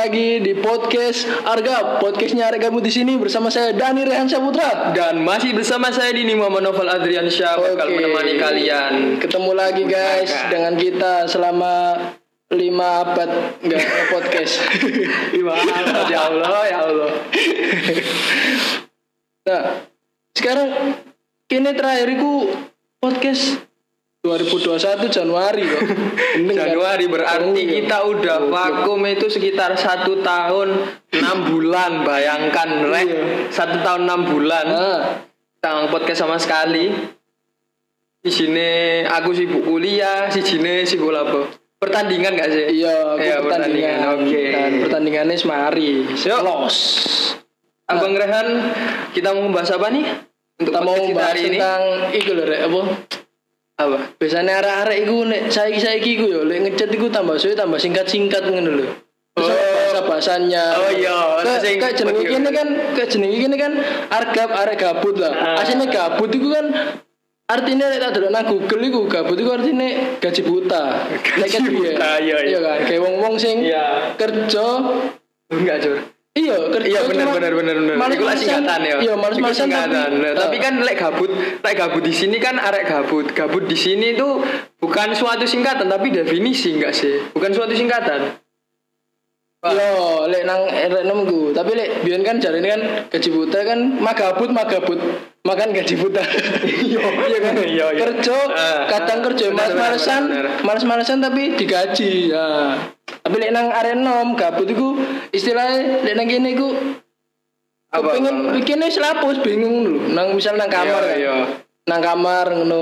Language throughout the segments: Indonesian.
Lagi di podcast Arga. Podcastnya Arga Gabut di sini bersama saya Dani Rehan Saputra. Dan masih bersama saya di Muhammad Novel Adrian Syah bakal Oke. menemani kalian. Ketemu lagi guys Gunakan. dengan kita selama lima abad nggak podcast. Gimana? ya Allah, ya Allah. Nah, sekarang kini terakhir iku podcast 2021 Januari kok. Kan? Januari berarti Oh, iya. kita udah vakum itu sekitar satu tahun enam bulan. Bayangkan, rek. Iya. Satu tahun enam bulan. Nah, Tang podcast sama sekali. Di sini aku sibuk kuliah, si sini sibuk apa? Pertandingan gak sih? iya, aku Iya, pertandingan. Oke. Dan pertandingannya semari. Yuk. Los. Abang Rehan, kita mau membahas apa nih? Untuk Kita mau bahas hari ini. tentang iku lho rek apa? Apa? Biasanya arek-arek iku nek saiki-saiki iku yo lek ngechat iku tambah suwe tambah singkat-singkat ngono lho. Oh. bahasa bahasanya. Oh, iya. Kayak kayak jenenge kene kan kayak jenenge kene kan argap arek gabut lah. Ah. Aslinya gabut iku kan artinya nek tak delok nang Google iku gabut iku artinya gaji buta. Gaji buta, iya, iya. kan kayak wong-wong sing Iya. kerja Enggak, Jur. Iya, kerja Iya benar cuma benar benar benar. Iku singkatan ya. Iya, males-malesan singkatan. tapi, Nah, tapi kan lek gabut, lek gabut di sini kan arek gabut. Gabut di sini tuh bukan suatu singkatan tapi definisi enggak sih? Bukan suatu singkatan. Yo, lek nang lek nunggu. Tapi lek biyen kan jarine kan gaji buta kan magabut magabut makan gaji buta. Iya, iya kan. Iya, iya. Kerja Ah, kadang kerja males-malesan, males-malesan tapi digaji. Ya. Tapi lek nang arek nom gabut iku istilahnya lek nang kene iku Apa, pengen bikinnya selapus bingung dulu nang misal nang kamar Iya, kan. iya. nang kamar ngono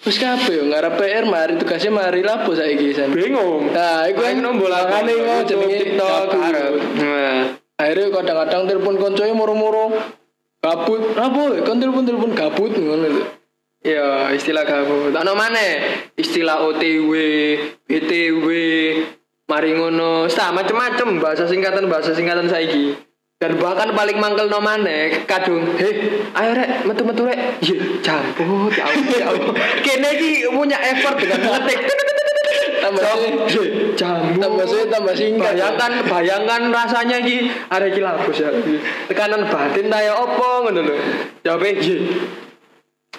terus kabeh yo ngarep PR mari tugasnya mari lapo saiki san Bingung. Nah, iku kan bola makane kok jenenge TikTok arep. Nah. Akhirnya kadang-kadang telepon koncoe moro-moro gabut. Apa? Kon telepon-telepon gabut ngono lho. Ya, istilah gabut. Ana maneh? Istilah OTW, BTW, mari ngono, sa macem-macem bahasa singkatan bahasa singkatan saiki. Dan bahkan paling mangkel no maneh kadung, "Heh, ayo rek, metu-metu rek." Ye, campur, ya Allah, ya Allah. Kene iki punya effort dengan ngetik. Tambah jamu. Tambah suwe, tambah singkat. Bayangkan, bayangkan rasanya iki arek iki lapus ya. Tekanan batin ta ya opo ngono lho. Jawabe, "Ye,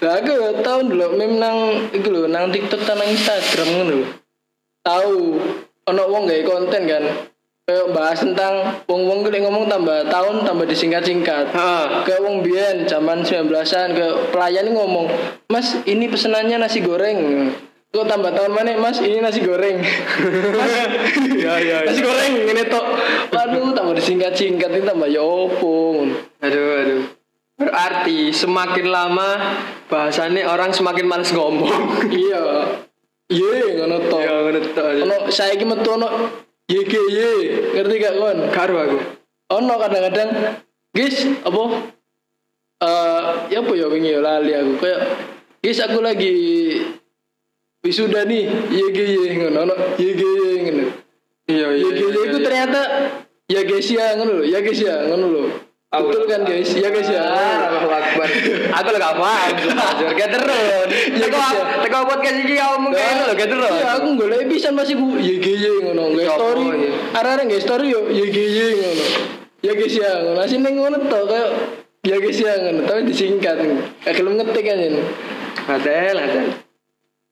Lah aku yo tau dulu meme nang iku lho nang TikTok nang Instagram ngono lho. Tahu ono wong gawe konten kan. Kayak bahas tentang wong-wong lek ngomong tambah tahun tambah disingkat-singkat. Ha. Kayak wong biyen zaman 19-an ke pelayan ngomong, "Mas, ini pesenannya nasi goreng." Kok tambah tahun mana, Mas? Ini nasi goreng. Mas, Ya, ya, ya. nasi goreng ini tok. Waduh, tambah disingkat-singkat ini tambah ya opo. ngono. Aduh, aduh. Berarti semakin lama bahasannya orang semakin males ngomong. Iya. Iya, ngono tok. Ya, ngono tok. Ono saiki metu ono YGY, ngerti gak kon? Karo aku. Ono kadang-kadang guys, apa? Eh, ya apa ya wingi ya lali aku kayak guys aku lagi wisuda nih YGY ngono ono YGY ngono. Iya, iya. YGY itu ternyata ya guys ya ngono lho, ya guys ya ngono lho. Betul kan guys? Ya guys ya. Allahu Akbar. Aku lho paham. Belajar gak terus. Ya, guys, ya. teko podcast iki kamu kayak ngono lho gak terus. Iya, aku golek bisa masih ku YGY ngono, nggak Iya, story. apa, iya. Arek-arek nggak story yo YGY ngono. Ya guys ya, ngono. Asine ngono to kayak ya guys ya ngono, tapi disingkat. Gelem ngetik kan yen. Adel, adel.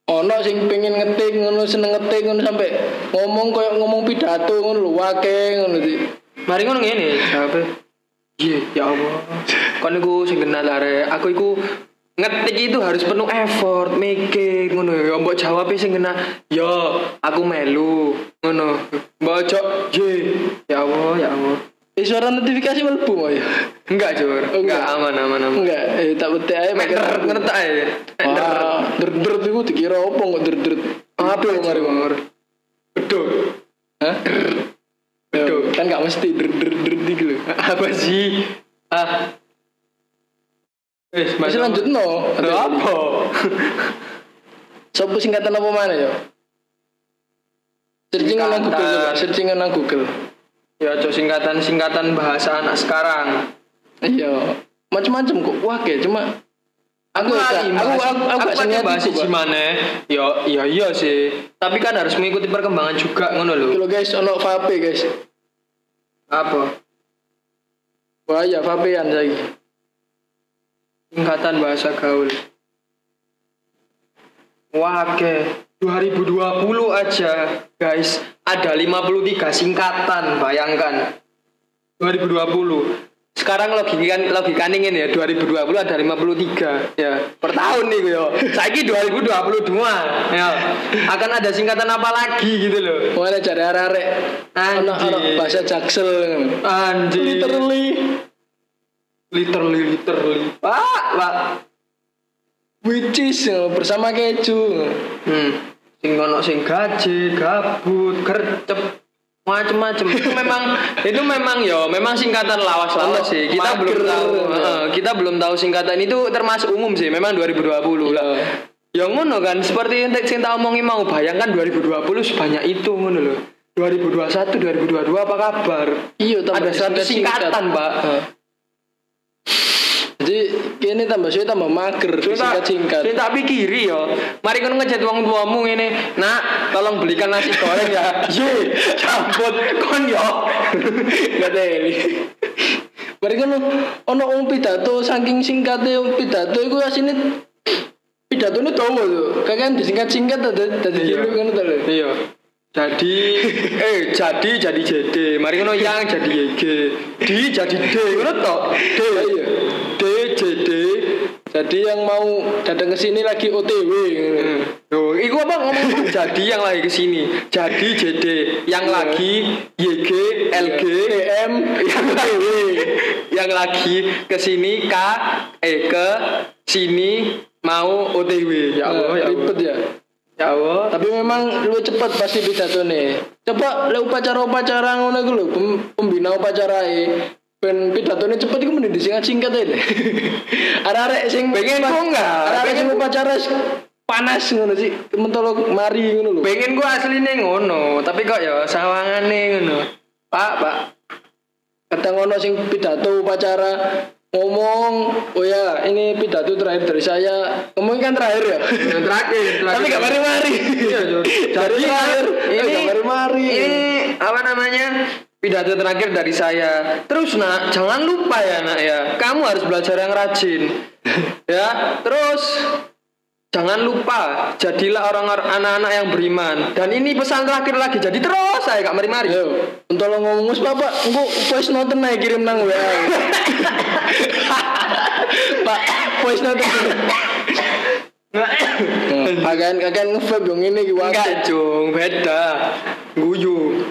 Ono sing pengen ngetik ngono, seneng ngetik ngono sampai ngomong kayak ngomong pidato ngono lho, wake ngono sih. Mari ngono ngene, siapa? Iya, ya Allah. Kon iku sing kenal arek, aku iku ngetik itu harus penuh effort, mikir ngono ya. Mbok jawab sing kena, yo aku melu ngono. Mbok ojo, ye, ya Allah, ya Allah. Eh suara notifikasi mlebu mau ya? Enggak, Jur. Oh, Enggak enggak. aman, aman, aman. Enggak, eh tak betek ae Mek der ngerti ae. Der. Der-der iku dikira opo kok der-der. Apa mari ngomong. Jur? Beduk. Hah? Beduk. Kan gak mesti der-der-der iki lho. Apa sih? Ah. Wes, Masih lanjut no. Aduh, apa? Sopo singkatan apa mana ya? Searchingan nang Google coba, searchingan nang Google. Ya, cok singkatan-singkatan bahasa anak sekarang. Iya, macam-macam kok. Wah, kayak cuma Aku lali, aku aku aku gak kan sengaja bahas iku, siji Pak. mana ya iya iya sih tapi kan harus mengikuti perkembangan juga ngono lho Kalau guys ono vape guys. Apa? Bahaya vapean saiki. tingkatan bahasa gaul. Wah oke 2020 aja guys. Ada 53 singkatan bayangkan. 2020 sekarang logikan logikan ingin ya 2020 ada 53 ya per tahun nih yo saiki 2022 ya. Akan ada singkatan apa lagi gitu loh. Mana cari ono Anjir. bahasa jaksel. anjir. Literally. Literally literally. Pak pak. Which is eh, bersama keju. hmm. Sing ono sing gaje gabut gercep macem-macem. Itu memang itu memang yo memang singkatan lawas-lawas sih. Kita Mager. belum tahu. Heeh, kita belum tahu singkatan. Itu termasuk umum sih memang 2020 lah. Ya ngono kan seperti yang sing tak omongi mau bayangkan 2020 sebanyak itu ngono loh 2021 2022 apa kabar? Iya, ada 100 singkat-singkat. singkatan pak. Jadi kini tambah suwe tambah mager singkat singkat. Saya tak pikiri yo. Mari kono ngechat wong tuamu ngene, "Nak, tolong belikan nasi goreng ya." Ye, campur kon yo. Gak teli. Mari kan ono wong pidato saking singkatnya pidato iku asine pidato ini tahu tuh. Kakek disingkat-singkat tadi tadi Iya. dulu kan tadi. Iya. Jadi eh jadi jadi JD. Mari kono yang jadi YG. Di jadi D ngono tok. D. Iya. Jadi yang mau datang ke sini lagi OTW. Hmm. Tuh, iku apa ngomong jadi yang lagi ke sini. Jadi JD, yang Iya. lagi YG, LG, DM yang lagi yang lagi ke sini K eh ke sini mau OTW. Ya Allah, ya Allah. ribet ya. Ya Allah. Tapi memang lu cepet pasti pidato nih. Coba le upacara-upacara ngono iku lho, pem- pembina upacara ben pidato ini cepet iku mending disingkat-singkat aja. Arek-arek sing Pengen kok enggak? Arek-arek sing Pengen- upacara panas ngono sih. Mentolo mari ngono lho. Pengen gua aslinya ngono, tapi kok ya sawangane ngono. Pak, Pak. Kadang ono sing pidato upacara ngomong, oh ya ini pidato terakhir dari saya. Ngomong kan terakhir ya. Yang terakhir, Tapi gak mari-mari. Iya, Jadi terakhir, ini gak mari-mari. Ini apa namanya? Pidato terakhir dari saya. Terus nak, jangan lupa ya nak ya. Kamu harus belajar yang rajin. ya, terus jangan lupa jadilah orang-orang anak-anak yang beriman. Dan ini pesan terakhir lagi. Jadi terus saya gak mari-mari. Untuk lo ngomong bapak, engko voice note naik kirim nang WA. Pak, voice note. Akan akan nge-vape yang ini ki Enggak. Cung. Beda. Guyu.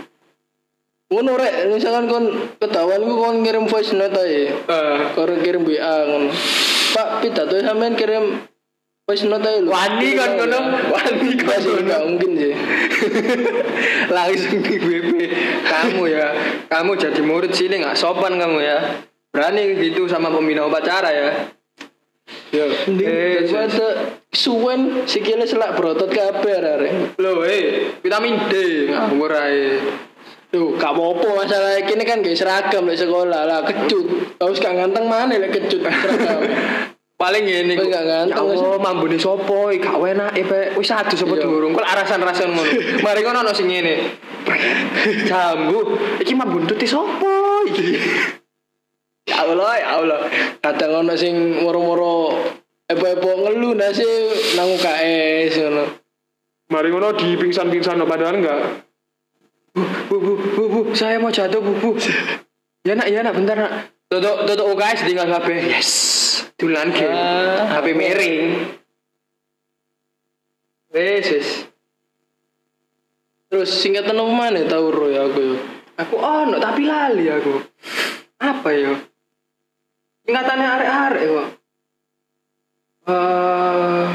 Ngono rek, misalkan kon ketahuan ku kon kirim voice note ae. Eh, Kon kirim WA ngono. Pak, pidato sampean kirim voice note ae lho. Wani kan kono, wani kan sih, kono. enggak mungkin sih. langsung di WP kamu ya kamu jadi murid sini nggak sopan kamu ya berani gitu sama pembina upacara ya Yo, Eh, daripada suwen sikile selak berotot kabeh arek. lo eh vitamin D ngawur ae Tuh, gak apa-apa masalah ini kan gak seragam di sekolah. Lah kecut. Harus gak ganteng mana lah kecut seragam. paling ini Tapi nggak ganteng, ya Allah mambune sopo gak enak pe wis satu sapa Iya. durung? Kok arasan-arasan ngono? Mari kono ono sing ngene. Jambu. Iki mambun tuti sopo iki? Ya Allah ya Allah. Kadang ono sing moro-moro epo-epo ngeluh nasi nang UKS ngono. Mari ngono di pingsan-pingsan padahal enggak. Bu, bu, bu, bu, bu, saya mau jatuh, bu, bu. Ya nak, ya nak, bentar nak. Tutup, tutup UKS tinggal HP. Yes, dulan game. Ah. HP miring. Wes, wes. Terus singkatan apa mana tau ro ya aku yo. Aku ono tapi lali aku. Apa yo? Ingatannya arek-arek kok. Eh,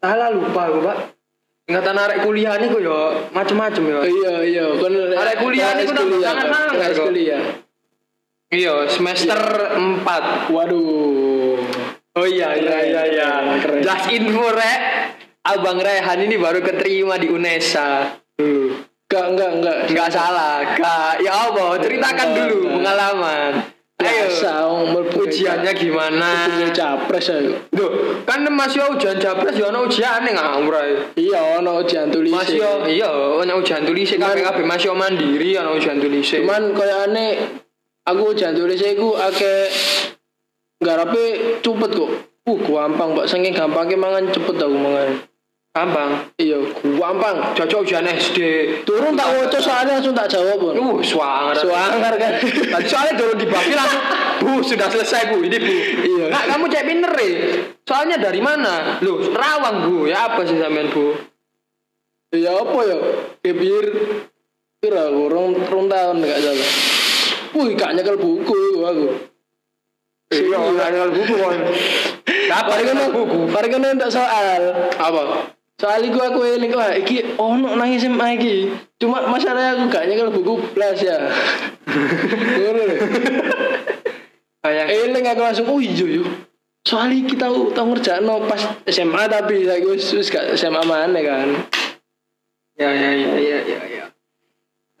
salah lupa aku, Pak. Ingatan arek kuliah nih kok yo macem-macem yo. Iya iya, kon Arek kuliah kelas niku tambah kuliah, sangat-sangat kelas kok. kuliah. Iya, semester 4. Waduh. Oh iya iya iya iya. Keren. Just info rek. Abang Rehan ini baru keterima di UNESA. Enggak enggak enggak. Enggak salah, Kak. Ya Allah, ceritakan Enggak, dulu enggak. pengalaman. Ya, Ayo. Ujiannya gimana? punya capres ayo. Duh, kan masih ujian japres ya ono ujiane ngawur ae. Iya, ono ujian tulis. Masih yo iya ono ujian tulis kabeh kabeh masih yo mandiri ono ujian tulis. Cuman koyo aneh aku ujian tulis iku akeh garape cepet kok. Uh, gampang, Pak. Saking gampangnya mangan cepet aku mangan. Gampang. Iya, gampang. Cocok ujian SD. Turun tak waca soalnya langsung tak jawab, Pun. Uh, swanger. Suangar kan. Tadi soalnya turun dibagi langsung, bu sudah selesai bu, ini bu. Iya. Nah, kamu cek pinter ya. Soalnya dari mana? Loh, Rawang bu. Ya apa sih sampean bu? Ya apa ya? Kebir kira kurang rong tahun gak salah. Wih, gak nyekel buku aku. Iya, nggak buku kon. Apa ini kono buku? Kono entuk soal. Apa? Soal iku aku eling wah iki ono nang SMA iki. Cuma masalahnya aku gak nyekel buku blas ya. Ngono. Kayak Eling aku langsung oh iya yo. Soal iki tau tau ngerjakno pas SMA tapi saiki wis wis gak SMA mana kan. ya ya ya ya ya ya.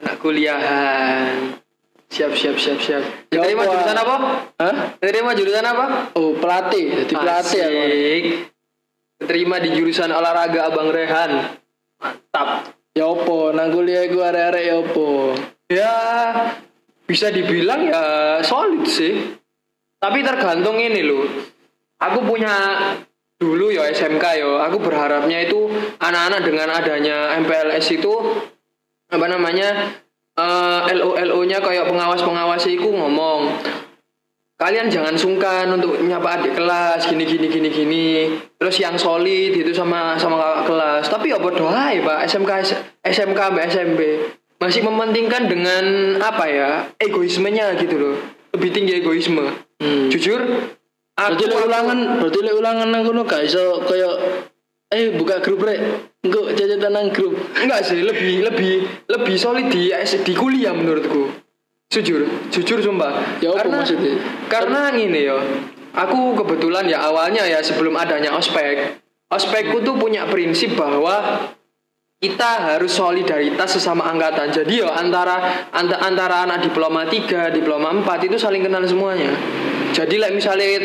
Anak kuliahan. Siap siap siap siap. Ya Terima apa? jurusan apa? Hah? Terima jurusan apa? Oh, pelatih, jadi pelatih aku. Terima di jurusan olahraga Abang Rehan. Mantap. Ya opo, nang kuliah iku arek-arek ya opo. Ya bisa dibilang ya solid sih. Tapi tergantung ini loh. Aku punya dulu ya SMK yo. Aku berharapnya itu anak-anak dengan adanya MPLS itu apa namanya eh, LO-LO-nya kayak pengawas-pengawas itu ngomong kalian jangan sungkan untuk nyapa adik kelas gini gini gini gini. Terus yang solid itu sama sama kakak kelas. Tapi ya bodoh aja pak. SMK SMK SMP masih mementingkan dengan apa ya? Egoismenya gitu loh. Lebih tinggi egoisme. Hmm. jujur Berarti lek ulangan, berarti ulangan nang kono gak iso kaya eh buka grup rek. Engko jajan nang grup. enggak sih lebih lebih lebih solid di di kuliah menurutku jujur jujur sumpah Ya apa karena maksudnya? karena gini yo aku kebetulan ya awalnya ya sebelum adanya ospek ospekku tuh punya prinsip bahwa kita harus solidaritas sesama angkatan jadi yo antara anta- antara anak diploma 3, diploma 4 itu saling kenal semuanya jadi like misalnya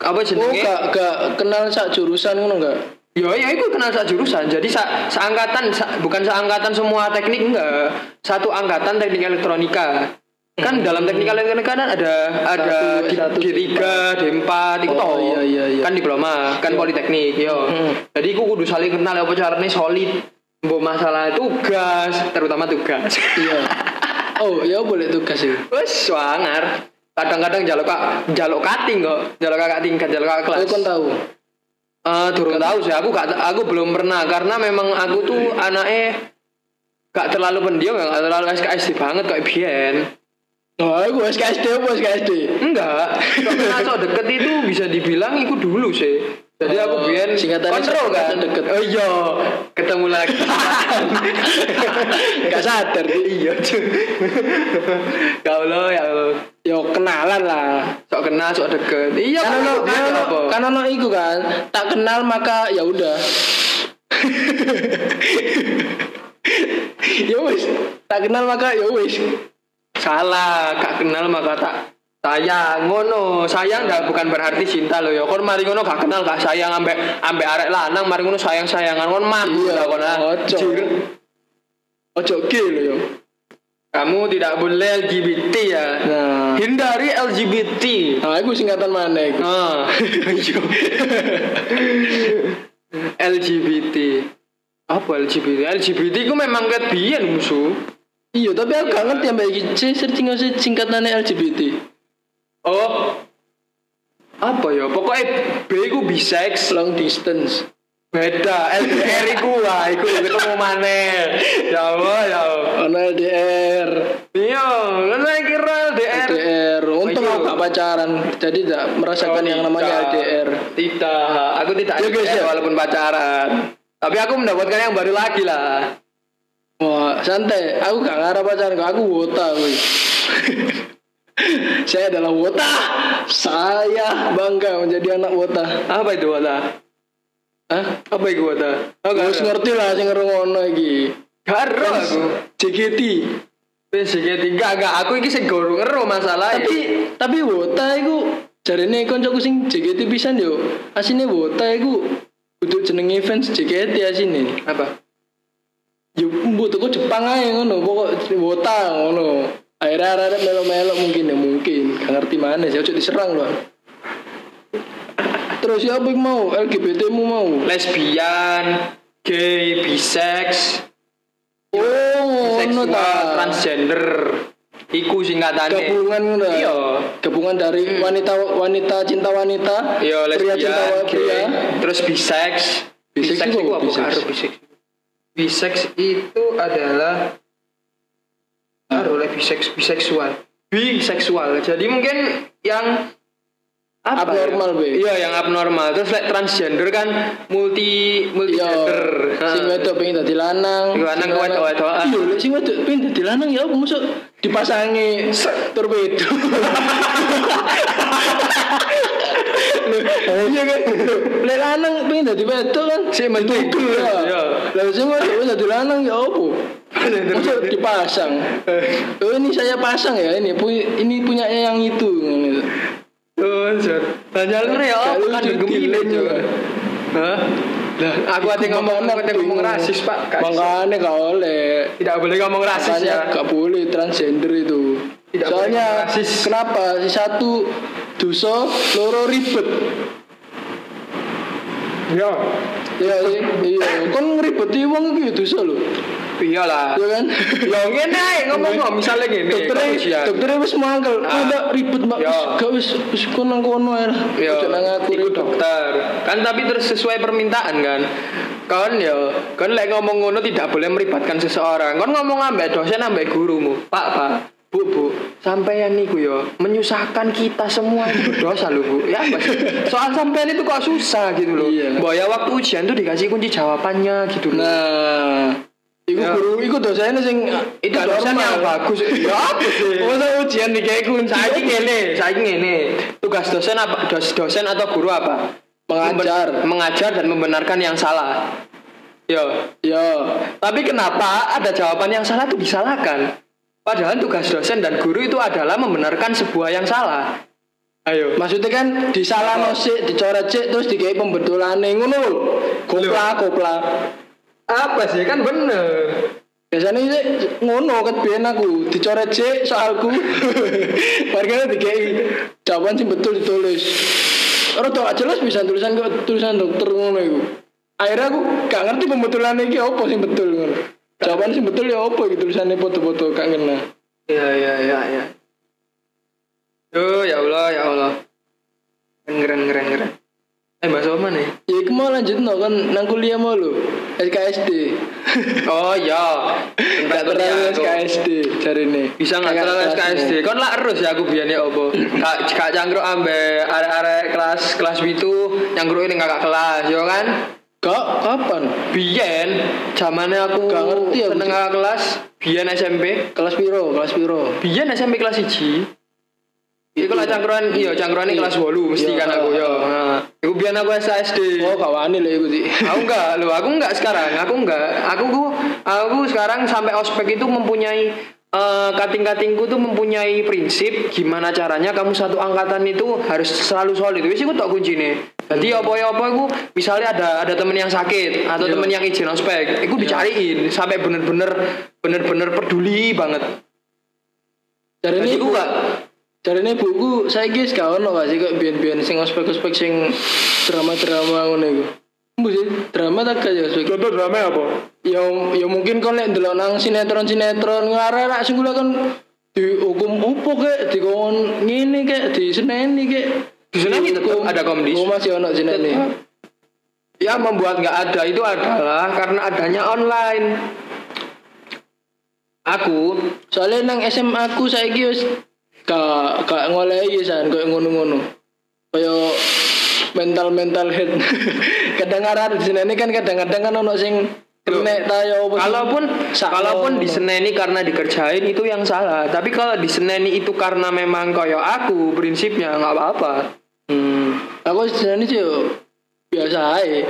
apa Oh, jenenge gak gak kenal sak jurusan ngono gak? Ya, ya itu kenal sak jurusan. Jadi sa, seangkatan, sa- bukan seangkatan semua teknik enggak. Satu angkatan teknik elektronika. Kan dalam teknik elektronika kan ada ada D, satu, D3, D4 itu Oh, toh. iya, iya, iya. Kan diploma, kan politeknik, yo. Hmm. Jadi aku kudu saling kenal apa caranya solid. Mbok masalah tugas, terutama tugas. Iya. Oh, ya boleh tugas ya. Wes swanger. Kadang-kadang jaluk kak, jaluk kating kok, jaluk kakak tingkat, jaluk kakak kelas. Oh, kon tahu. Eh, durung tahu sih aku gak aku belum pernah karena memang aku tuh anaknya gak terlalu pendiam gak terlalu SKSD banget kayak Bian Oh, aku SKSD apa SKSD? enggak sok deket itu bisa dibilang itu dulu sih jadi aku Oh, Bian singkatannya kontrol kan deket. oh iya ketemu lagi Gak sadar. iya cuy ya Allah ya Allah Yo kenalan lah. sok kenal sok deket iya Kan ono aku kan ono apa kan iku kan. Tak kenal maka ya udah. ya wis, tak kenal maka ya wis. Salah gak kenal maka tak sayang ngono sayang gak bukan berarti cinta loh ya. Kon mari ngono gak kenal gak sayang ambek ambek arek lanang mari ngono sayang sayangan kon Iya, lah kon ah. ojo. Ojo ge lho yo. kamu tidak boleh LGBT ya. Nah, hindari LGBT nah iku singkatan mana iku? ah. Iya. LGBT apa LGBT LGBT itu memang ket biyen musuh Iya, tapi aku gak ngerti sampai iki Saya searching aja singkatannya LGBT. oh apa ya pokoknya B itu bisex Long distance. Beda, LDR iku wah, iku ketemu maneh. Ya Allah, ya Allah. Ono LDR, Iya, kan saya kira LDR. LDR. Untung aku gak pacaran, jadi tidak merasakan Oh, yang namanya tidak. LDR. Tidak, aku tidak Ya, LDR ya. walaupun pacaran. Tapi aku mendapatkan yang baru lagi lah. Wah, santai. Aku gak ngarep pacaran, kok. aku wota, woi. Saya adalah wota. Saya bangga menjadi anak wota. Apa itu wata? Hah? Apa itu? Oh, gak Harus ngerti lah sing ngerungono iki. Gak ada aku. JKT. JKT enggak enggak aku iki sing guru ngero masalah tapi tapi wota iku jarene koncoku sing JKT pisan yo asine wota iku kudu jenenge fans JKT asine apa yo mbok toko Jepang ae ngono pokok wota ngono. Akhirnya ada melo-melo mungkin ya mungkin. Gak ngerti mana sih ojo diserang loh terus siapa yang mau? LGBT mu mau? Lesbian gay bisex. Oh ta. transgender. Iku singkatane gabungan ngono ya? iya. Gabungan dari wanita wanita cinta wanita iya pria cinta lesbian pria. gay. Terus bisex. Bisex bisex itu apa, apa? Bisex? Bisex itu adalah oleh bisex biseksual biseksual jadi mungkin yang apa Abnormal, ya? Be. Iya, yang abnormal. Terus like, transgender kan multi multi Iya, gender. sing wedok pengen dadi lanang. Sing lanang sing wedok-wedokan. Iya, lek sing wedok pengen dadi lanang ya apa mosok dipasangi torpedo. Iya kan? Lek lanang pengen dadi wedok kan Si mending. ditugel ya. Lah sing wedok pengen dadi lanang ya apa? Mosok dipasang. Oh ini saya pasang ya ini ini punyanya yang itu. Oh, jalur ya kan gemile, gile, Jon. Jon. Hah? Lah, aku ate ngomong aku ate ngomong rasis, Pak. Makanya gak oleh. Tidak boleh ngomong rasis Makanya ya. gak boleh transgender itu. Tidak Soalnya boleh rasis. kenapa? Si satu dosa, loro ribet. Ya. Ya iya, iya. Kon ngeribeti wong iki dosa lho. Iyalah. Ya kan? Ya ngene ae ngomong misalnya ngene. Dokternya, dokternya wis mangkel. Ah. Oh, ndak ribet, Mbak. Ya. Wis Gak wis wis kono kono ae. Ya, nang aku iku dokter. Kan tapi terus sesuai permintaan kan. Kon ya, kon lek ngomong ngono tidak boleh meribatkan seseorang. Kon ngomong ambek dosen ambek gurumu. Pak, Pak. Bu, Bu, sampean niku yo menyusahkan kita semua itu dosa lho, Bu. Ya apa sih? Soal sampean itu kok susah gitu loh. Iya. Mbak ya waktu ujian tuh dikasih kunci jawabannya gitu loh. Nah, iku Ya. guru iku dosennya sing itu dosen yang bagus. Ya apa sih? Masa ujian dikayak kunci. Saiki ngene, saiki ngene. Tugas dosen apa? Dos, dosen atau guru apa? Mengajar. Mengajar dan membenarkan yang salah. Yo. Ya, Tapi kenapa ada jawaban yang salah itu disalahkan? Padahal tugas dosen dan guru itu adalah membenarkan sebuah yang salah. Ayo. maksudnya kan disalah sik, dicoret sik terus dikai pembetulane ngono lho. Kopla, kopla. Apa sih kan bener. Biasanya sih ngono kan aku dicoret sik soalku. Warganya dikai jawaban sing betul ditulis. Ora tau gak jelas bisa tulisan kok tulisan dokter ngono iku. Akhirnya aku gak ngerti pembetulannya iki apa sing betul ngono. Jawaban sing betul ya apa gitu tulisannya foto-foto gak ngena. Ya ya ya ya. Oh ya Allah ya Allah. Keren keren keren. Eh Mbak Soma nih. Ya iku mau lanjut no kan nang kuliah mau lho. SKSD. Oh ya. Gak terlalu SKSD cari nih. Bisa nggak terlalu SKSD? Kon lah terus ya aku biar opo. Kak kak cangkruk ambe arek-arek kelas kelas itu cangkruk ini kakak kelas, yo kan? Kak, kapan? Biyen zamane aku Gak ngerti aku seneng sih. kakak kelas, biyen SMP. Kelas piro? Kelas piro? Biyen SMP kelas 1. Iku lah cangkruan, iya cangkruan ini kelas 8 mesti Iya, kan aku yo. ah, Nah, iku biyen aku SKSD. Oh, kawani lah iku sih. Aku enggak, lo aku enggak sekarang. Aku enggak. Aku ku, aku sekarang sampai ospek itu mempunyai eh, kating-katingku tuh mempunyai prinsip gimana caranya kamu satu angkatan itu harus selalu solid. Wis iku tok kuncine. Jadi apa ya apa iku misalnya ada ada temen yang sakit atau Iya. temen yang izin ospek, iku dicariin sampai bener-bener bener-bener peduli banget. Cari ini iku enggak Cari ini buku saya guys kau no sih kok bian-bian sing ospek-ospek sing drama-drama ngono iku. Sih drama tak kayak ospek. contoh drama apa? Ya ya mungkin kau lihat delok nang sinetron-sinetron ngarep lah sing kula kan dihukum opo kek dikon ngene kek diseneni kek. Diseneni Dihukum. ada komdis. Oh masih ono seneni. Ya membuat nggak ada itu adalah karena adanya online. Aku Soalnya nang SMA aku saiki wis gak gak ngolehi san koyo ngono-ngono. Koyo mental-mental head. kadang-kadang di sini kan kadang-kadang kan ono sing kena tayo apa sih? kalaupun kalaupun ngono. diseneni karena dikerjain itu yang salah. Tapi kalau diseneni itu karena memang koyo aku prinsipnya nggak apa-apa. Hmm. Aku di sini sih yo biasa aja.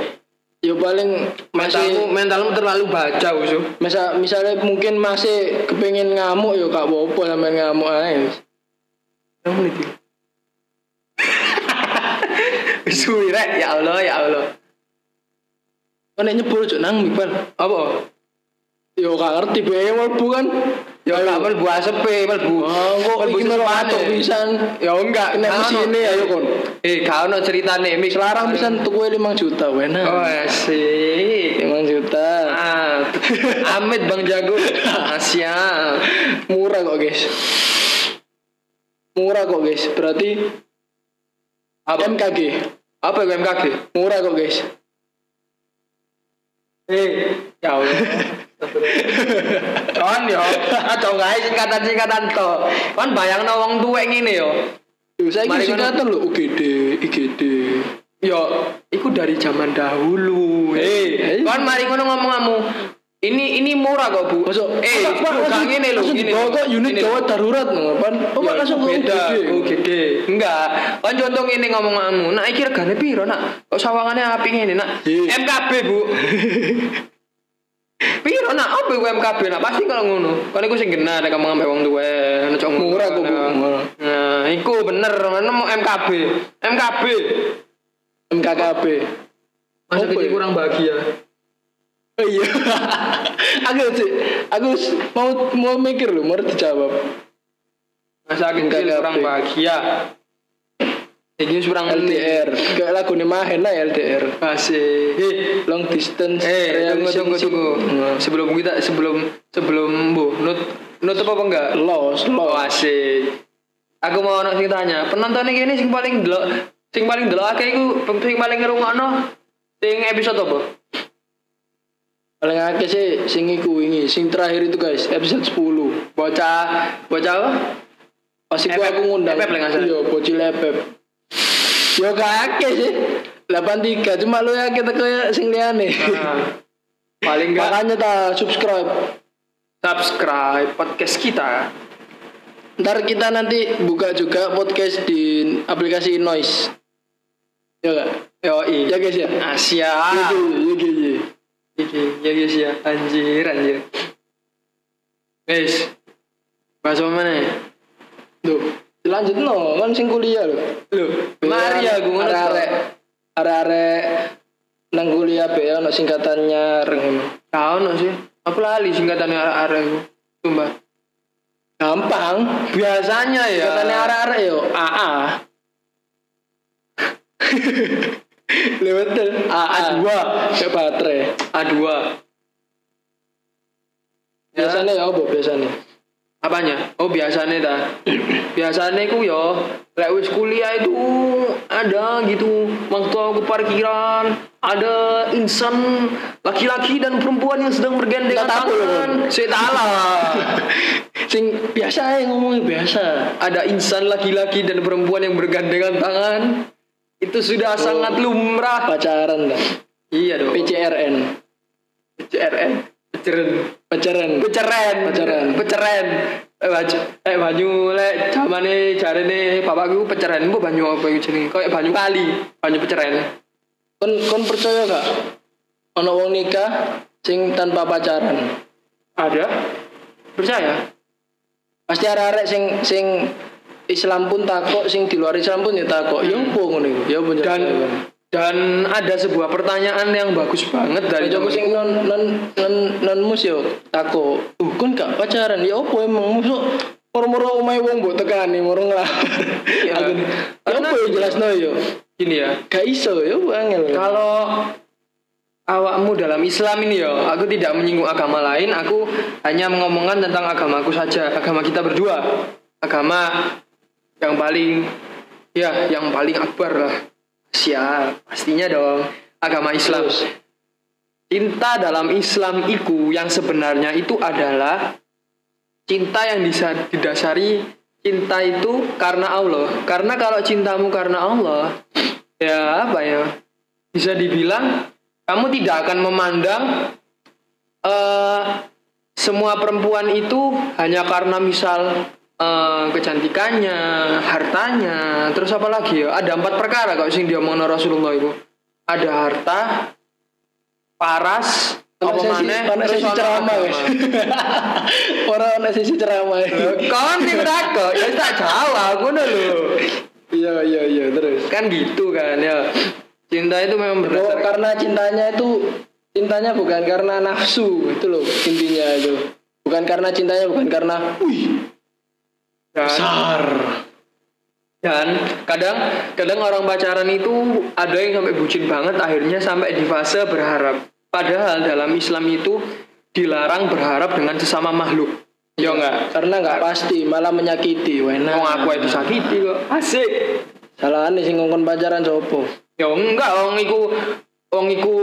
ya paling mentalmu masih mentalmu terlalu baca usu misal misalnya mungkin masih kepengen ngamuk ya kak bopo sampai ngamuk aja Kamu menit ya? Suwi rek, ya Allah, ya Allah. Kan nek nyebul cok nang mipal Apa? yo gak ngerti bae mlebu kan Ya Ayo. enggak melbu asepe, melbu. Oh, kok iki atok pisan. Ya enggak, Kano. mesine, ayo, kon. Eh, kau no ceritane mik Selarang pisan tuku 5 juta wena. Oh, asik. 5 juta. Ah, Amit Bang Jago. Ah, siap. Murah kok, guys. Murah kok, guys. Berarti Apa? MKG. Apa MKG? Murah kok, guys. Eh, ya Allah. Kon yo, aja gawe singkatan-singkatan to. Kon bayangno wong tuwek ngene yo. Yo saya Mari iki ngono. singkatan lho UGD, IGD. Yo, iku dari zaman dahulu. Eh, Eh. kon mari ngono ngomong kamu. Ini ini murah kok, Bu. Masuk eh, langsung- ngene lho, langsung ngene. dibawa kok unit gawat darurat no, pan. Oh, Ya, langsung beda, UGD. UGD. Enggak. Kan contoh ngene ngomong kamu. Nak iki regane piro, Nak? Kok sawangane apik ngene, Nak? Iya. MKB, Bu. Piro nak apa iku MKB nak pasti kalau ngono. Kan iku sing genah nek kamu ngambil wong nek cok ngono. Murah kok, Bu. Murah. Nah, iku bener, mana mau MKB. MKB. MKKB. Masa ya? kurang bahagia. Oh iya. aku sih, aku mau mau mikir loh, mau dijawab. Masa kecil kurang bahagia. Iki kurang LDR, kayak lagu nih mahen lah LDR. Asik. Eh, Long distance. Eh, tunggu tunggu relationship. tunggu. Nah. Sebelum kita sebelum sebelum bu nut nutup apa enggak? Lost, Oh lost. asik. Aku mau ono sing tanya, penonton iki ini sing paling delok sing paling delok akeh iku sing paling ngrungokno sing episode apa? Paling akeh sih sing iku wingi, sing terakhir itu guys, episode 10. Bocah bocah apa? Pas iku Epep. aku ngundang. Epep lah. Iya, bocil epep. Yo gak akeh sih. 83 cuma lu ya kita kayak sing liane. Nah, paling enggak Makanya ta subscribe. subscribe podcast kita. Ntar kita nanti buka juga podcast di aplikasi Noise. Ya gak? Yo Ya guys ya. Asia. Ya guys, ya guys, ya. Iki, ya guys ya, anjir anjir. Guys, bahas apa mana? Tuh, lanjut no, kan sing kuliah loh. Loh, mari aku ngono. to. Arek arek nang kuliah be ono singkatannya ngono. Tahu no sih. Apa lali singkatannya arek-arek itu? Sumpah. Gampang. Biasanya ya. Singkatannya arek-arek yo AA. Lewat AA A2. ya baterai. A2. Ya. Biasanya ya apa biasanya? Apanya? Oh biasanya ta. biasanya ku yo lek wis kuliah itu ada gitu waktu aku parkiran ada insan laki-laki dan perempuan yang sedang bergandengan tangan. Saya talah. Sing biasa ya ngomongnya biasa. ada insan laki-laki dan perempuan yang bergandengan tangan. Itu sudah sangat lumrah. Pacaran dah. Iya dong. PCRN. PCRN. Peceren. Pacaran. Peceren. Peceren. Peceren. Eh baju, eh banyu lek zamane jarene bapakku peceren mbok banyu apa iku jenenge? Kayak banyu kali, banyu peceren. Kon kon percaya gak? Ono wong nikah sing tanpa pacaran. Ada? Percaya? Pasti arek-arek sing sing Islam pun takut, sing di luar Islam pun ya takut. Ya opo ngono iku? Ya Dan dan ada sebuah pertanyaan yang bagus banget dari Coba sing non non non non mus yo takut. Uh, kon gak pacaran ya opo emang musuk moro-moro omahe wong mbok tekani moro ngelamar. Iya. Aku ya opo yo jelasno yo. Gini ya, Gak iso yo angel. kalau awakmu dalam Islam ini ya, aku tidak menyinggung agama lain, aku hanya mengomongkan tentang agamaku saja, agama kita berdua, agama yang paling ya yang paling akbar lah. Siap, pastinya dong agama Islam. Terus. Cinta dalam Islam itu yang sebenarnya itu adalah cinta yang didasari cinta itu karena Allah. Karena kalau cintamu karena Allah, ya apa ya? Bisa dibilang kamu tidak akan memandang eh semua perempuan itu hanya karena misal eh, kecantikannya, hartanya, terus apa lagi ya? Ada empat perkara kalau sing diomongno Rasulullah itu. Ada harta, paras apa maneh ono sesi ceramah agama. guys. Ora ono sesi ceramah. Kon sing takok, ya tak jawab ngono lho. Iya iya iya terus. Kan gitu kan ya. Cinta itu memang Oh, berdasarkan karena cintanya itu cintanya bukan karena nafsu itu loh intinya itu. Bukan karena cintanya bukan karena wih dan, besar. dan kadang kadang orang pacaran itu ada yang sampai bucin banget akhirnya sampai di fase berharap. Padahal dalam Islam itu dilarang berharap dengan sesama makhluk. Ya enggak? Karena nggak pasti malah menyakiti. Wena. Wong aku itu sakiti kok. Asik. Salahan sing ngongkon pacaran sopo? Ya enggak wong iku wong iku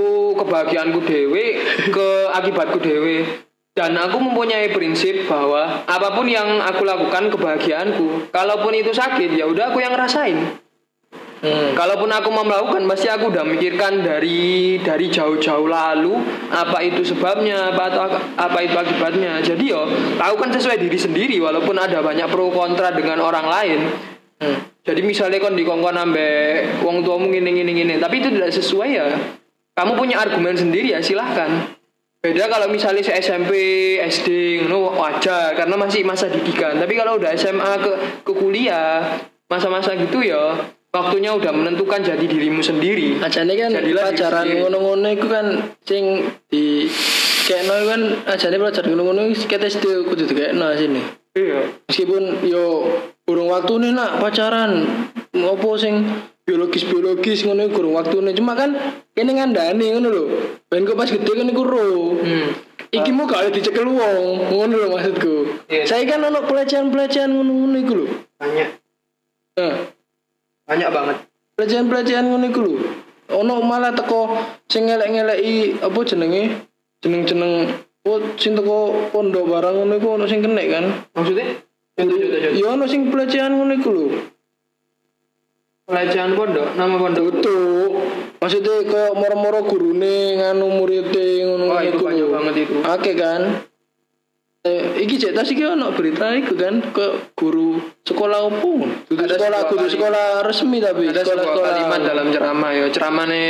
kebahagiaanku dhewe ke akibatku dhewe. Dan aku mempunyai prinsip bahwa apa pun yang aku lakukan kebahagiaanku. Kalaupun itu sakit ya udah aku yang rasain. Hmm. Kalaupun aku mau melakukan pasti aku udah mikirkan dari dari jauh-jauh lalu apa itu sebabnya apa atau apa itu akibatnya. Jadi yo tahu kan sesuai diri sendiri walaupun ada banyak pro kontra dengan orang lain. Hmm. Jadi misalnya kon dikongkon ambek wong tuamu gini gini gini, tapi itu tidak sesuai ya. Kamu punya argumen sendiri ya silahkan. Beda kalau misalnya se SMP, SD, no wajar karena masih masa didikan. Tapi kalau udah SMA ke ke kuliah, masa-masa gitu ya waktunya udah menentukan jadi dirimu sendiri. Ajane kan Jadilah pacaran ngono-ngono iku kan sing di kekno iku kan ajane pacaran ngono-ngono ket SD kudu dikekno sini. Iya. Meskipun yo burung waktu nih nak pacaran ngopo sing biologis biologis ngono kurang waktu nih cuma kan ini ngandani ngono lho. Ben kok pas gede kan iku ro Hmm. iki mau gak dicekel wong ngono lho maksudku. Iya. saya kan ono pelecehan pelecehan ngono ngono iku lho. Banyak, nah, banyak banget. pelecehan pelecehan ngono iku lho. Ono malah teko sing ngelek ngeleki apa jenenge? Jeneng jeneng oh sing teko pondok barang ngono iku ono sing kena kan. Maksudnya? Contoh, contoh, contoh. ya ono sing pelecehan ngono iku lho Pelecehan pondok, nama pondok. Betul. Maksudnya kayak moro-moro gurune nganu muridé ngono Wah, itu iku banyak banget itu. Oke kan. Eh, iki cek tas iki ono berita iku kan ke guru sekolah opo? Dudu Ada sekolah guru sekolah resmi tapi Ada sekolah sekolah kalimat dalam ceramah ya, ceramahnya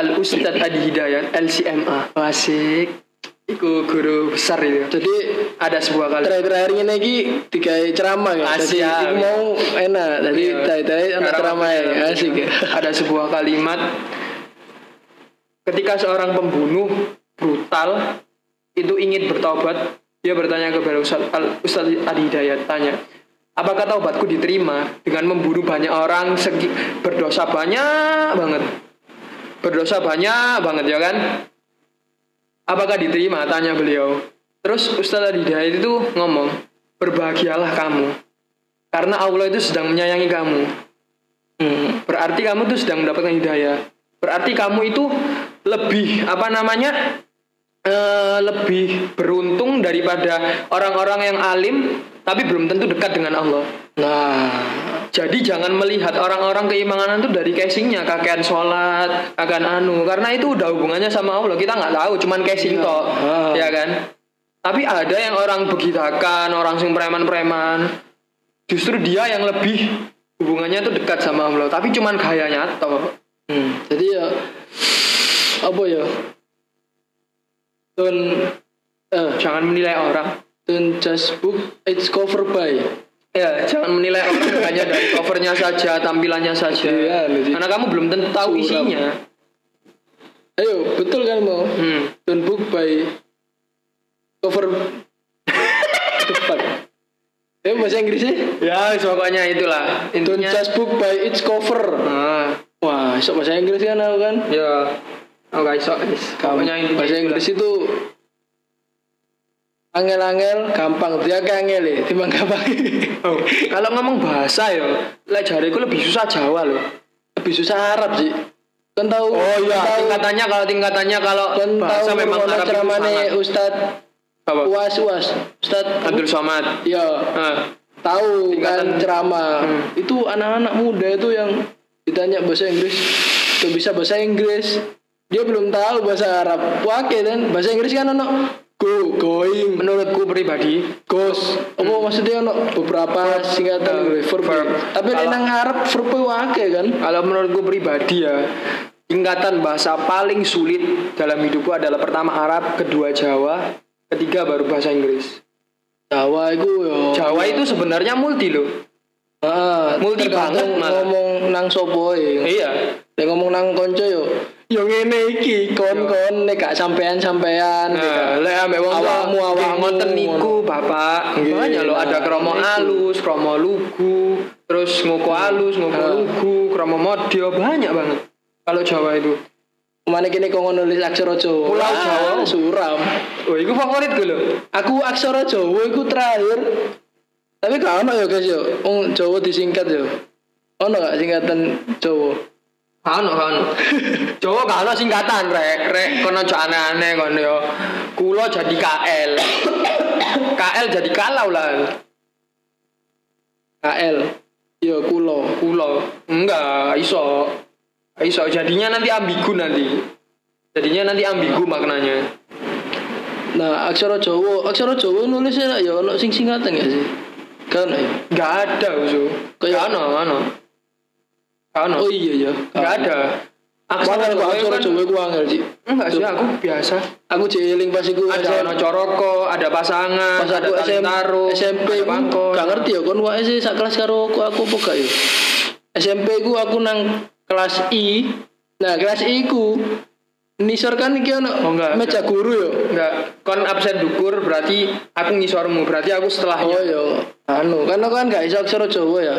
Al Ustadz Adi Hidayat LCMA. Asik. Iku guru besar itu. Jadi Ada sebuah kalimat. terakhir-terakhir ini iki digawe ceramah ya. Jadi Asik. iku mau enak. Jadi Iya. terakhir-terakhir ana Sekarang ceramah ya. ada- Asik ya. Ada sebuah kalimat ketika seorang pembunuh brutal itu ingin bertobat, dia bertanya kepada Ustadz Al Ustadz Adi Hidayat tanya, apakah taubatku diterima dengan membunuh banyak orang segi, berdosa banyak banget, berdosa banyak banget ya kan? Apakah diterima? Tanya beliau. Terus Ustadz Adi Hidayat itu ngomong, berbahagialah kamu, karena Allah itu sedang menyayangi kamu. Hmm, berarti kamu tuh sedang mendapatkan hidayah. Berarti kamu itu lebih apa namanya? eh, lebih beruntung daripada orang-orang yang alim tapi belum tentu dekat dengan Allah. Nah, Jadi jangan melihat orang-orang keimanan itu dari casingnya, kakean sholat, kakean anu, karena itu udah hubungannya sama Allah. Kita nggak tahu, cuman casing tok, Ah. ya kan? Tapi ada yang orang begitakan, orang sing preman-preman, justru dia yang lebih hubungannya itu dekat sama Allah. Tapi cuman gayanya tok. hmm, jadi ya apa ya? Don't eh Jangan menilai orang. don't just book it's cover by. Ya, jangan menilai orang hanya dari covernya saja, tampilannya saja. Iya. Karena kamu belum tentu tahu Suram. isinya. Ayo, betul kan mau? Hmm. Don't book by cover depan. Eh bahasa Inggrisnya? Ya, pokoknya itulah. Don't Intinya. just book by its cover. Nah, Wah, sok bahasa Inggris kan aku kan? ya. Oke, guys. Pokoknya intinya bahasa. Inggris itu angel-angel gampang. Dia angel ya timbang gampang. Oh, kalau ngomong bahasa ya, lek jariku lebih susah Jawa loh. lebih susah Arab sih kan tahu Oh iya, tahu tingkatannya kalau tingkatannya kalau kan bahasa tahu memang Arab sangat. Ustad? Uas Uas Ustad Abdul Somad. ya Nah, tahu Tingkatan- kan ceramah. Hmm. itu anak-anak muda itu yang ditanya bahasa Inggris. Tuh bisa bahasa Inggris. Dia belum tahu bahasa Arab. Wakil kan? Bahasa Inggris kan anak go going menurutku pribadi, goes apa maksudnya ono beberapa singkatan Hmm. gitu, verb Verb. tapi Kalau- nang Arab verb wakil kan kalau menurutku pribadi ya, tingkatan bahasa paling sulit dalam hidupku adalah pertama Arab, kedua Jawa, ketiga baru bahasa Inggris. Jawa itu yo. Jawa itu sebenarnya multi loh. Ah, Multi banget ngomong nang sopo ya. Iya. Nek ngomong nang konco yo. Yo ngene iki kon-kon nek gak sampean-sampean. Nah, lek ambek wong awakmu awakmu ngoten niku, Bapak. Banyak loh ada nah, kromo alus, kromo lugu, terus ngoko alus, ngoko Ah. lugu, kromo modyo, banyak banget. Kalau Jawa itu. Mana kini kau nulis aksara Jawa? Pulau Ah, Jawa. suram. Oh, itu favorit gue loh. Aku aksara Jawa iku terakhir. Tapi gak ono ya guys yo. Jawa disingkat yo. Ono gak singkatan Jawa? Kano, kano. Jawa kano singkatan, rek. Rek, kono aja aneh-aneh, kono yo. Kulo jadi KL. KL jadi kalau lah. KL. Yo kulo. Kulo. Enggak, iso. Iso, jadinya nanti ambigu nanti. Jadinya nanti ambigu maknanya. Nah, aksara Jawa, aksara Jawa nulisnya ya ono sing singkatan gak sih? Gak ono ya? Enggak ada, Usu. Kayak- Kano, kano. Kano. Oh iya ya. Enggak ada. Aksara Jawa Jawa, aksara kan- Jawa iku angel sih. Enggak sih, aku biasa. Aku jeling pas iku Ada ono coroko, ada pasangan, pas ada aku SM, talentaru, SMP ku gak ngerti ya kon wae sih sak kelas karo aku aku apa gak ya SMP ku aku nang kelas I nah kelas I ku nisor kan iki ono Oh, enggak, meja guru yo Enggak, kon absen dukur berarti aku ngisormu, berarti aku setelahnya. oh yo anu kan aku kan gak iso aksara Jawa ya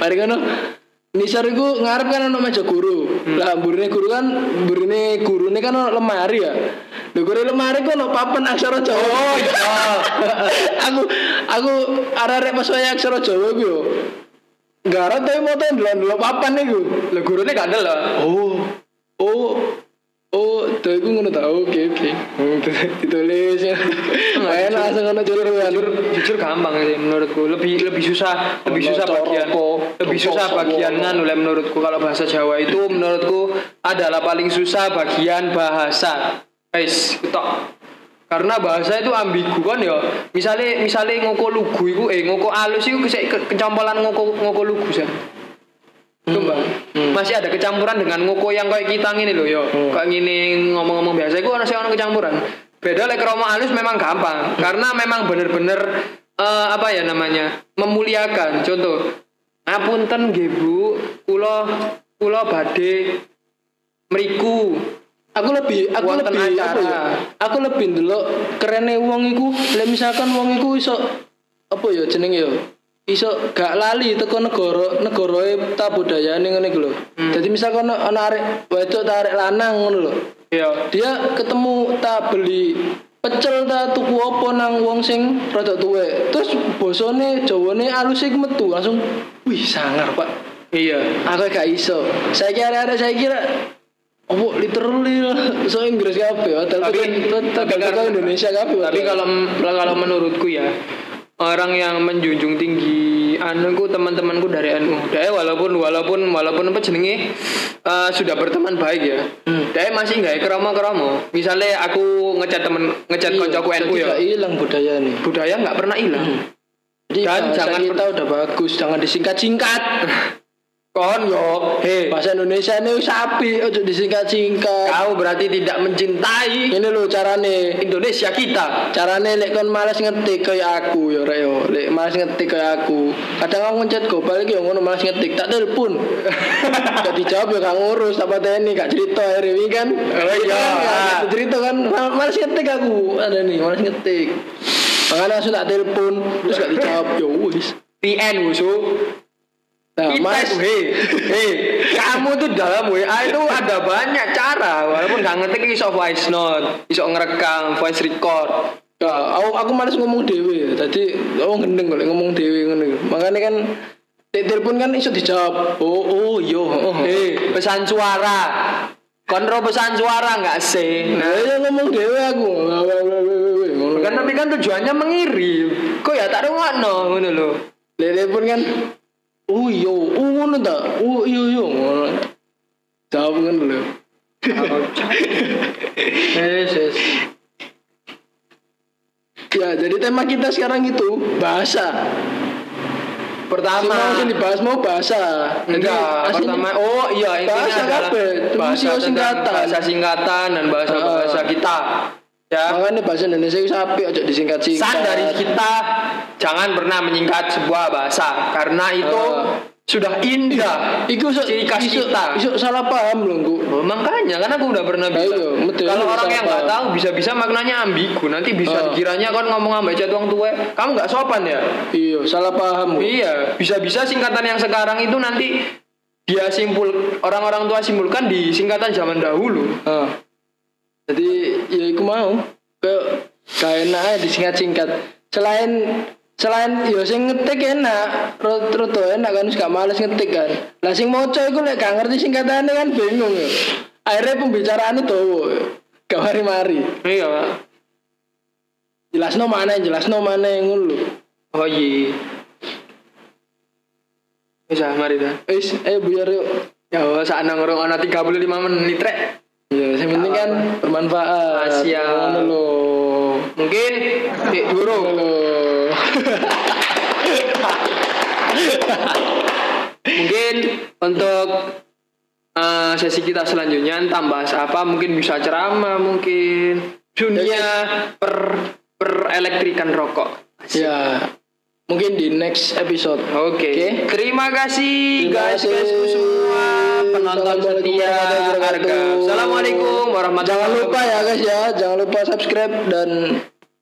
mari kono nisor iku ngarep kan ono meja guru lah burine guru kan burine gurune kan ono lemari ya Lho guru lemari kok ono papan aksara Jawa Oh iya. aku aku arek-arek pas wayahe aksara Jawa ku yo. Garot tapi mau tuh ndelok papan iku. Lah gurune gak ada lah. Oh. Oh. Oh, tuh iku ngono ta. Oke, oke. Ditulis ya. Main langsung ngono jalur Jujur, jujur gampang sih menurutku. Lebih lebih susah, lebih susah bagian lebih susah bagian nganu lah menurutku kalau bahasa Jawa itu menurutku adalah paling susah bagian bahasa. Guys, tok. Karena bahasa itu ambigu kan ya. Misalnya misalnya ngoko lugu iku eh ngoko alus iku kesek ke, kecampuran ngoko ngoko lugu sih. Coba. Masih ada kecampuran dengan ngoko yang kayak kita gini loh yo. Kayak gini ngomong-ngomong biasa ono sih ono kecampuran. Beda lek romo alus memang gampang karena memang bener-bener eh, apa ya namanya? memuliakan. Contoh, ngapunten nggih Bu, kula kula badhe mriku Aku lebih aku Wonten lebih acara. apa ya? Aku lebih ndelok kerene wong iku, lek misalkan wong iku iso apa ya jenenge ya? Iso gak lali teko negara negarae ta budayane ngene iku lho. Jadi misalkan ana ana arek wedok ta arek lanang ngono lho. ya Dia ketemu ta beli pecel ta tuku apa nang wong sing rada tuwek. Terus bosone Jawane alus iku metu langsung wih sangar, Pak. iya Aku gak iso. Saya kira ada saya kira Oh, literally. So Inggris kabeh, Tapi- tapi tapi tapi kan- Indonesia kabeh. tapi kalau kalau menurutku ya orang yang menjunjung tinggi anuku teman-temanku dari NU dia walaupun walaupun walaupun apa jenenge eh, sudah berteman baik ya. Dia masih nggak kerama-kerama misalnya aku ngecat temen ngecat koncoku NU ya. hilang budaya nih. budaya nggak pernah hilang. Jadi Dan jangan kita udah bagus, jangan disingkat-singkat. kon yo hei Bahasa Indonesia ini sapi, ojo disingkat-singkat. kau berarti tidak mencintai Ini loh carane. Indonesia kita Carane lek kon males ngetik kayak aku yo. Lek males ngetik kayak aku. Kadang aku ngecat go balik yo ngono males ngetik tak telepon. gak dijawab ya gak ngurus apa teni gak cerita hari ini kan. Oh, iya. Kan, cerita kan mal- males ngetik aku. Ada nih males ngetik. Makanya langsung tak telepon terus gak dijawab yo wis. PN musuh Nah, mas hei, hei, kamu tuh dalam WA itu ada banyak cara, walaupun nggak ngetik iso voice note, iso ngerekam, voice record. Ya, aku, aku malas ngomong dewe Tadi aku gendeng kalau ngomong dewe ngono iku. Makanya kan telepon kan iso dijawab. Oh, oh, yo. Oh. Hei, pesan suara, kontrol pesan suara nggak sih? Nah, ya ngomong dewe aku. Kan tapi kan tujuannya mengirim. Kok ya tak no, ngono loh. Di telepon kan oh oh ngono ta. Oh iya ngono. Jawab kan lho. Yes, yes. Ya, jadi tema kita sekarang itu bahasa. Pertama. Sing dibahas mau bahasa. Enggak, pertama oh iya intinya bahasa adalah kabeh, bahasa tentang singkatan. bahasa singkatan dan bahasa bahasa Ah. kita. Ya. Makanya bahasa Indonesia itu sapi aja disingkat-singkat. Pesan dari kita jangan pernah menyingkat sebuah bahasa karena itu Ah. sudah indah. Iku so, ciri khas iso- kita. iso salah paham loh, Gu. Oh, makanya kan aku udah pernah bilang. Ayo, betul, Kalau orang yang nggak tahu bisa-bisa maknanya ambigu. Nanti bisa Ah. dikiranya kan ngomong sama jatuh tua. Kamu nggak sopan ya? Iya, salah paham. Gu. Iya, bisa-bisa singkatan yang sekarang itu nanti dia simpul orang-orang tua simpulkan di singkatan zaman dahulu. Ah. Jadi ya iku mau ke gak enak disingkat-singkat. Selain selain ya sing ngetik enak, rot rot enak kan gak males ngetik kan. Lah sing maca iku lek gak ngerti singkatannya kan bingung ya. Akhirnya pembicaraannya tuh gak mari-mari. Iya, Pak. Jelasno mana, jelasno mana ngono lho. Oh iya. Bisa, mari dah. Wis, ayo buyar yuk. Ya, saat nongkrong ana 35 menit rek. Ya, yang penting kan bermanfaat. Siap. Ngono. Mungkin di guru. Mungkin untuk eh, sesi kita selanjutnya entah bahas apa mungkin bisa ceramah mungkin dunia per per elektrikan rokok. Ya, mungkin di next episode. Oke. Oke. Terima kasih Terima guys kasih. guys semua penonton setia harga. wabarakatuh. Assalamualaikum warahmatullahi Jangan lupa ya guys ya, jangan lupa subscribe dan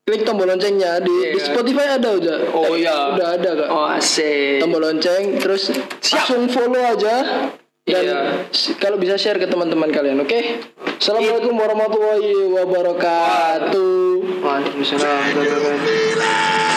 klik tombol loncengnya di, di Iya. Spotify ada udah. Oh Eh, iya. Udah ada kak. Oh asik. Tombol lonceng terus langsung follow aja dan s- kalau bisa share ke teman-teman kalian, oke? Assalamualaikum warahmatullahi wabarakatuh. Waalaikumsalam.